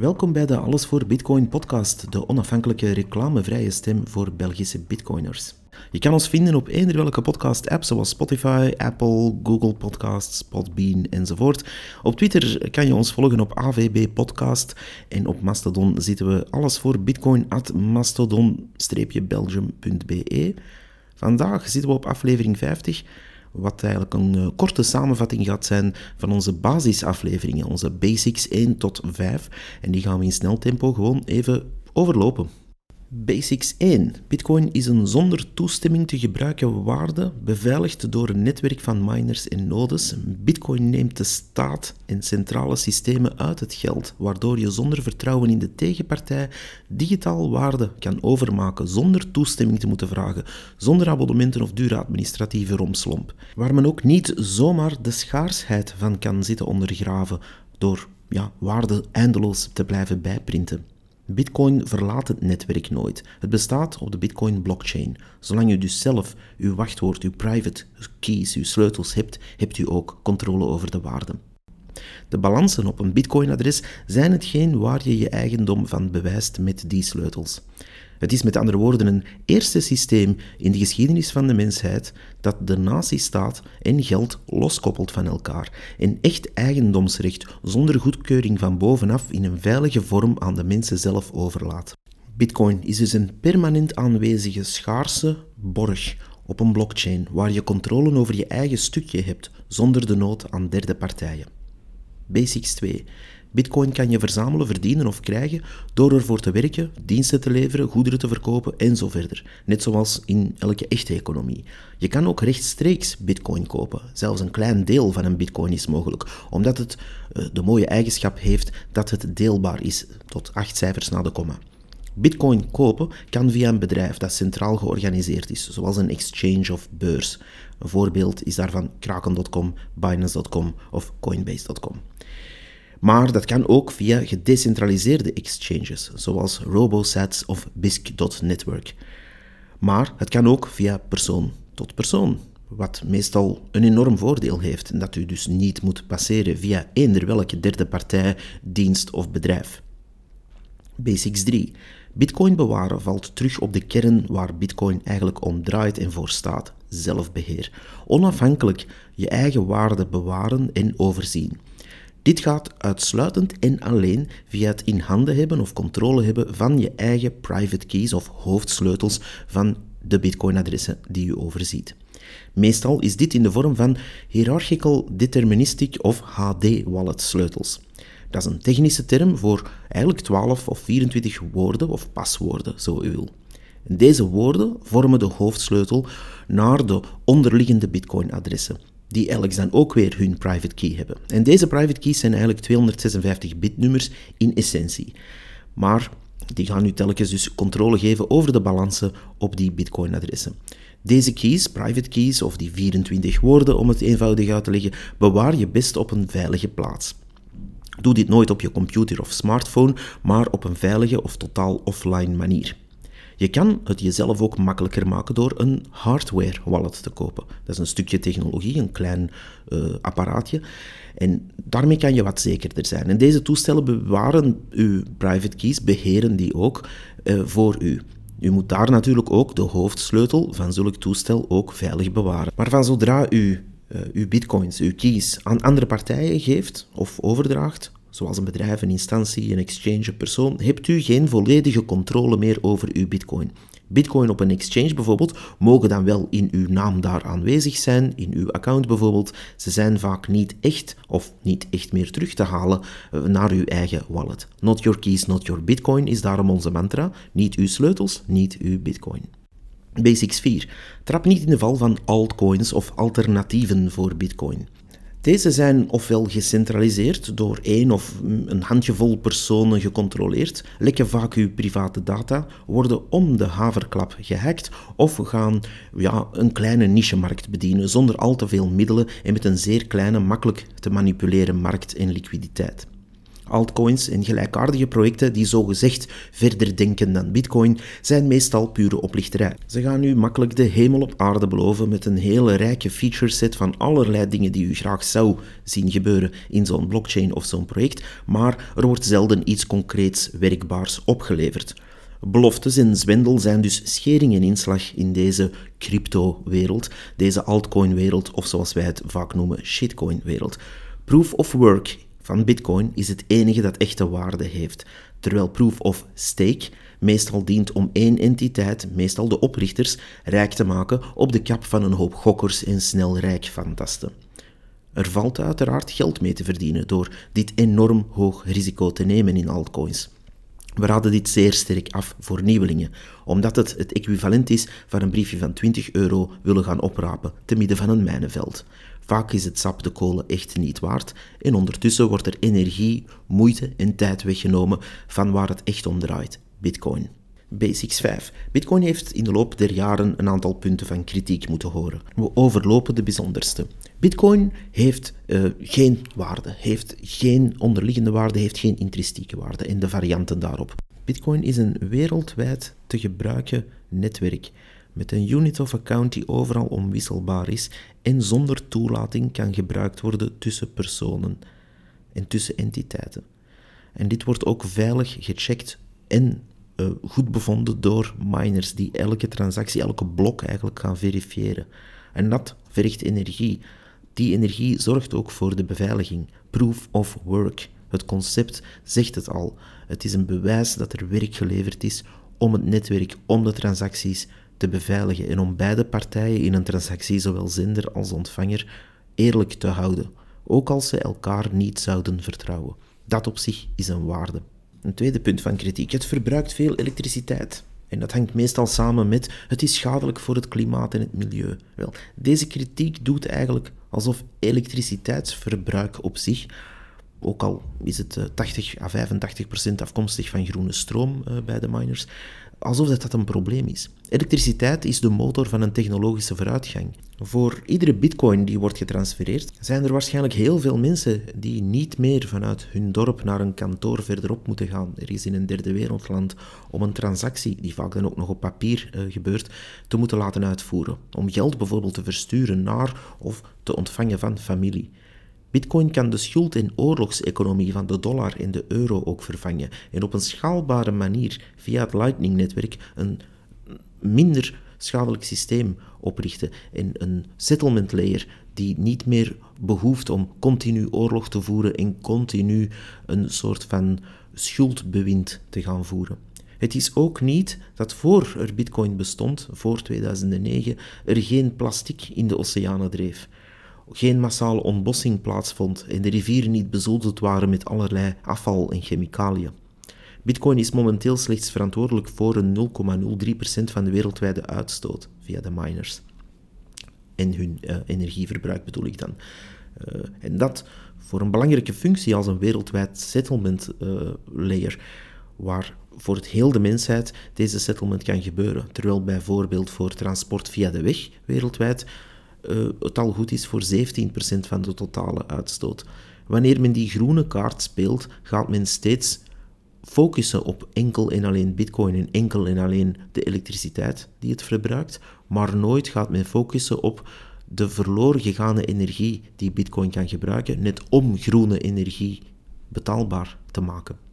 Welkom bij de Alles voor Bitcoin podcast, de onafhankelijke reclamevrije stem voor Belgische bitcoiners. Je kan ons vinden op eender welke podcast-app zoals Spotify, Apple, Google Podcasts, Podbean enzovoort. Op Twitter kan je ons volgen op AVB Podcast en op Mastodon zitten we alles voor Bitcoin at mastodon-belgium.be. Vandaag zitten we op aflevering 50 wat eigenlijk een uh, korte samenvatting gaat zijn van onze basisafleveringen, onze basics 1 tot 5. En die gaan we in snel tempo gewoon even overlopen. Basics 1. Bitcoin is een zonder toestemming te gebruiken waarde, beveiligd door een netwerk van miners en nodes. Bitcoin neemt de staat en centrale systemen uit het geld, waardoor je zonder vertrouwen in de tegenpartij digitaal waarde kan overmaken zonder toestemming te moeten vragen, zonder abonnementen of dure administratieve romslomp. Waar men ook niet zomaar de schaarsheid van kan zitten ondergraven door ja, waarde eindeloos te blijven bijprinten. Bitcoin verlaat het netwerk nooit. Het bestaat op de Bitcoin blockchain. Zolang u dus zelf uw wachtwoord, uw private keys, uw sleutels hebt, hebt u ook controle over de waarde. De balansen op een Bitcoin-adres zijn hetgeen waar je je eigendom van bewijst met die sleutels. Het is met andere woorden een eerste systeem in de geschiedenis van de mensheid dat de nazistaat en geld loskoppelt van elkaar en echt eigendomsrecht zonder goedkeuring van bovenaf in een veilige vorm aan de mensen zelf overlaat. Bitcoin is dus een permanent aanwezige schaarse borg op een blockchain waar je controle over je eigen stukje hebt zonder de nood aan derde partijen. Basics 2. Bitcoin kan je verzamelen, verdienen of krijgen door ervoor te werken, diensten te leveren, goederen te verkopen en zo verder. Net zoals in elke echte economie. Je kan ook rechtstreeks Bitcoin kopen. Zelfs een klein deel van een Bitcoin is mogelijk, omdat het eh, de mooie eigenschap heeft dat het deelbaar is tot acht cijfers na de komma. Bitcoin kopen kan via een bedrijf dat centraal georganiseerd is, zoals een exchange of beurs. Een voorbeeld is daarvan Kraken.com, Binance.com of Coinbase.com. Maar dat kan ook via gedecentraliseerde exchanges, zoals RoboSats of BISC.network. Maar het kan ook via persoon tot persoon, wat meestal een enorm voordeel heeft en dat u dus niet moet passeren via eender welke derde partij, dienst of bedrijf. Basics 3. Bitcoin bewaren valt terug op de kern waar Bitcoin eigenlijk om draait en voor staat: zelfbeheer. Onafhankelijk je eigen waarde bewaren en overzien. Dit gaat uitsluitend en alleen via het in handen hebben of controle hebben van je eigen private keys of hoofdsleutels van de Bitcoin-adressen die u overziet. Meestal is dit in de vorm van Hierarchical Deterministic of HD-wallet sleutels. Dat is een technische term voor eigenlijk 12 of 24 woorden of paswoorden, zo u wil. deze woorden vormen de hoofdsleutel naar de onderliggende Bitcoin-adressen die eigenlijk dan ook weer hun private key hebben. En deze private keys zijn eigenlijk 256 bitnummers in essentie. Maar die gaan nu telkens dus controle geven over de balansen op die bitcoin-adressen. Deze keys, private keys of die 24 woorden om het eenvoudig uit te leggen, bewaar je best op een veilige plaats. Doe dit nooit op je computer of smartphone, maar op een veilige of totaal offline manier. Je kan het jezelf ook makkelijker maken door een hardware wallet te kopen. Dat is een stukje technologie, een klein uh, apparaatje. En daarmee kan je wat zekerder zijn. En deze toestellen bewaren uw private keys, beheren die ook uh, voor u. U moet daar natuurlijk ook de hoofdsleutel van zulk toestel ook veilig bewaren. Maar van zodra u uh, uw bitcoins, uw keys aan andere partijen geeft of overdraagt, zoals een bedrijf, een instantie, een exchange, een persoon, hebt u geen volledige controle meer over uw bitcoin. Bitcoin op een exchange bijvoorbeeld mogen dan wel in uw naam daar aanwezig zijn, in uw account bijvoorbeeld. Ze zijn vaak niet echt of niet echt meer terug te halen eh, naar uw eigen wallet. Not your keys, not your bitcoin is daarom onze mantra. Niet uw sleutels, niet uw bitcoin. Basics 4. Trap niet in de val van altcoins of alternatieven voor bitcoin. Deze zijn ofwel gecentraliseerd door één of een handjevol personen gecontroleerd, lekken vaak uw private data, worden om de haverklap gehackt of gaan ja, een kleine nichemarkt bedienen zonder al te veel middelen en met een zeer kleine, makkelijk te manipuleren markt en liquiditeit. Altcoins en gelijkaardige projecten die zogezegd verder denken dan Bitcoin zijn meestal pure oplichterij. Ze gaan u makkelijk de hemel op aarde beloven met een hele rijke feature set van allerlei dingen die u graag zou zien gebeuren in zo'n blockchain of zo'n project, maar er wordt zelden iets concreets werkbaars opgeleverd. Beloftes en zwendel zijn dus schering en inslag in deze crypto-wereld, deze altcoin-wereld of zoals wij het vaak noemen, shitcoin-wereld. Proof of work van Bitcoin is het enige dat echte waarde heeft, terwijl Proof of Stake meestal dient om één entiteit, meestal de oprichters, rijk te maken op de kap van een hoop gokkers en snel rijk fantasten. Er valt uiteraard geld mee te verdienen door dit enorm hoog risico te nemen in altcoins. We raden dit zeer sterk af voor nieuwelingen, omdat het het equivalent is van een briefje van 20 euro willen gaan oprapen te midden van een mijnenveld. Vaak is het sap de kolen echt niet waard en ondertussen wordt er energie, moeite en tijd weggenomen van waar het echt om draait, Bitcoin. Basics 5. Bitcoin heeft in de loop der jaren een aantal punten van kritiek moeten horen. We overlopen de bijzonderste. Bitcoin heeft uh, geen waarde, heeft geen onderliggende waarde, heeft geen intrinsieke waarde en de varianten daarop. Bitcoin is een wereldwijd te gebruiken netwerk met een unit of account die overal onwisselbaar is en zonder toelating kan gebruikt worden tussen personen en tussen entiteiten. En dit wordt ook veilig gecheckt en uh, goed bevonden door miners die elke transactie, elke blok eigenlijk gaan verifiëren. En dat vergt energie. Die energie zorgt ook voor de beveiliging. Proof of work. Het concept zegt het al. Het is een bewijs dat er werk geleverd is om het netwerk, om de transacties te beveiligen en om beide partijen in een transactie, zowel zender als ontvanger, eerlijk te houden, ook als ze elkaar niet zouden vertrouwen. Dat op zich is een waarde. Een tweede punt van kritiek: het verbruikt veel elektriciteit. En dat hangt meestal samen met het is schadelijk voor het klimaat en het milieu. Wel, deze kritiek doet eigenlijk alsof elektriciteitsverbruik op zich, ook al is het 80 eh, à 85 procent afkomstig van groene stroom eh, bij de miners, alsof dat, dat een probleem is. Elektriciteit is de motor van een technologische vooruitgang. Voor iedere bitcoin die wordt getransfereerd, zijn er waarschijnlijk heel veel mensen die niet meer vanuit hun dorp naar een kantoor verderop moeten gaan. Er is in een derde wereldland om een transactie, die vaak dan ook nog op papier uh, gebeurt, te moeten laten uitvoeren. Om geld bijvoorbeeld te versturen naar of te ontvangen van familie. Bitcoin kan de schuld- en oorlogseconomie van de dollar en de euro ook vervangen en op een schaalbare manier via het Lightning-netwerk een minder schadelijk systeem oprichten en een settlement layer die niet meer behoeft om continu oorlog te voeren en continu een soort van schuldbewind te gaan voeren. Het is ook niet dat voor er bitcoin bestond, voor 2009, er geen plastic in de oceanen dreef geen massale ontbossing plaatsvond en de rivieren niet bezoedeld waren met allerlei afval en chemicaliën. Bitcoin is momenteel slechts verantwoordelijk voor een 0,03% van de wereldwijde uitstoot via de miners. En hun uh, energieverbruik bedoel ik dan. Uh, en dat voor een belangrijke functie als een wereldwijd settlement uh, layer, waar voor het heel de mensheid deze settlement kan gebeuren. Terwijl bijvoorbeeld voor transport via de weg wereldwijd uh, het al goed is voor 17% van de totale uitstoot. Wanneer men die groene kaart speelt, gaat men steeds focussen op enkel en alleen bitcoin en enkel en alleen de elektriciteit die het verbruikt, maar nooit gaat men focussen op de verloren gegaane energie die bitcoin kan gebruiken, net om groene energie betaalbaar te maken.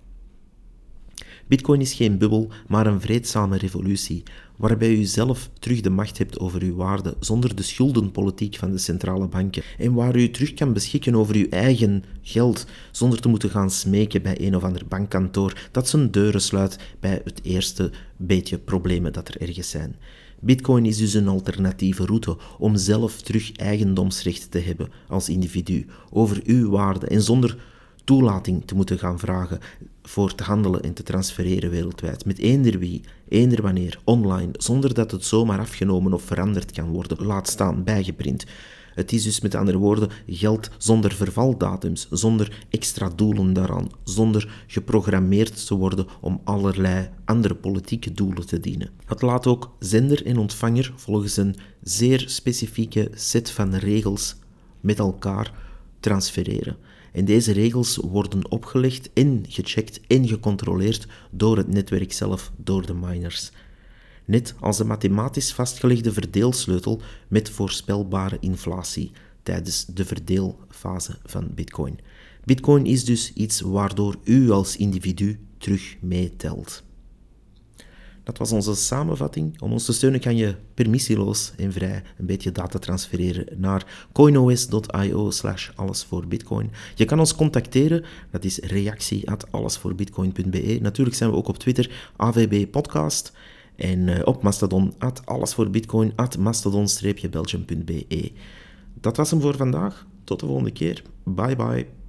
Bitcoin is geen bubbel, maar een vreedzame revolutie, waarbij u zelf terug de macht hebt over uw waarde, zonder de schuldenpolitiek van de centrale banken, en waar u terug kan beschikken over uw eigen geld, zonder te moeten gaan smeken bij een of ander bankkantoor dat zijn deuren sluit bij het eerste beetje problemen dat er ergens zijn. Bitcoin is dus een alternatieve route om zelf terug eigendomsrecht te hebben als individu over uw waarde en zonder toelating te moeten gaan vragen voor te handelen en te transfereren wereldwijd. Met eender wie, eender wanneer, online, zonder dat het zomaar afgenomen of veranderd kan worden, laat staan bijgeprint. Het is dus met andere woorden geld zonder vervaldatums, zonder extra doelen daaraan, zonder geprogrammeerd te worden om allerlei andere politieke doelen te dienen. Het laat ook zender en ontvanger volgens een zeer specifieke set van regels met elkaar transfereren. En deze regels worden opgelegd en gecheckt en gecontroleerd door het netwerk zelf, door de miners. Net als de mathematisch vastgelegde verdeelsleutel met voorspelbare inflatie tijdens de verdeelfase van Bitcoin. Bitcoin is dus iets waardoor u als individu terug meetelt. Dat was onze samenvatting. Om ons te steunen kan je permissieloos en vrij een beetje data transfereren naar coinos.io slash allesvoorbitcoin. Je kan ons contacteren, dat is reactie at allesvoorbitcoin.be. Natuurlijk zijn we ook op Twitter, AVB Podcast. En eh, op Mastodon, at allesvoorbitcoin, at mastodon-belgium.be. Dat was hem voor vandaag. Tot de volgende keer. Bye bye.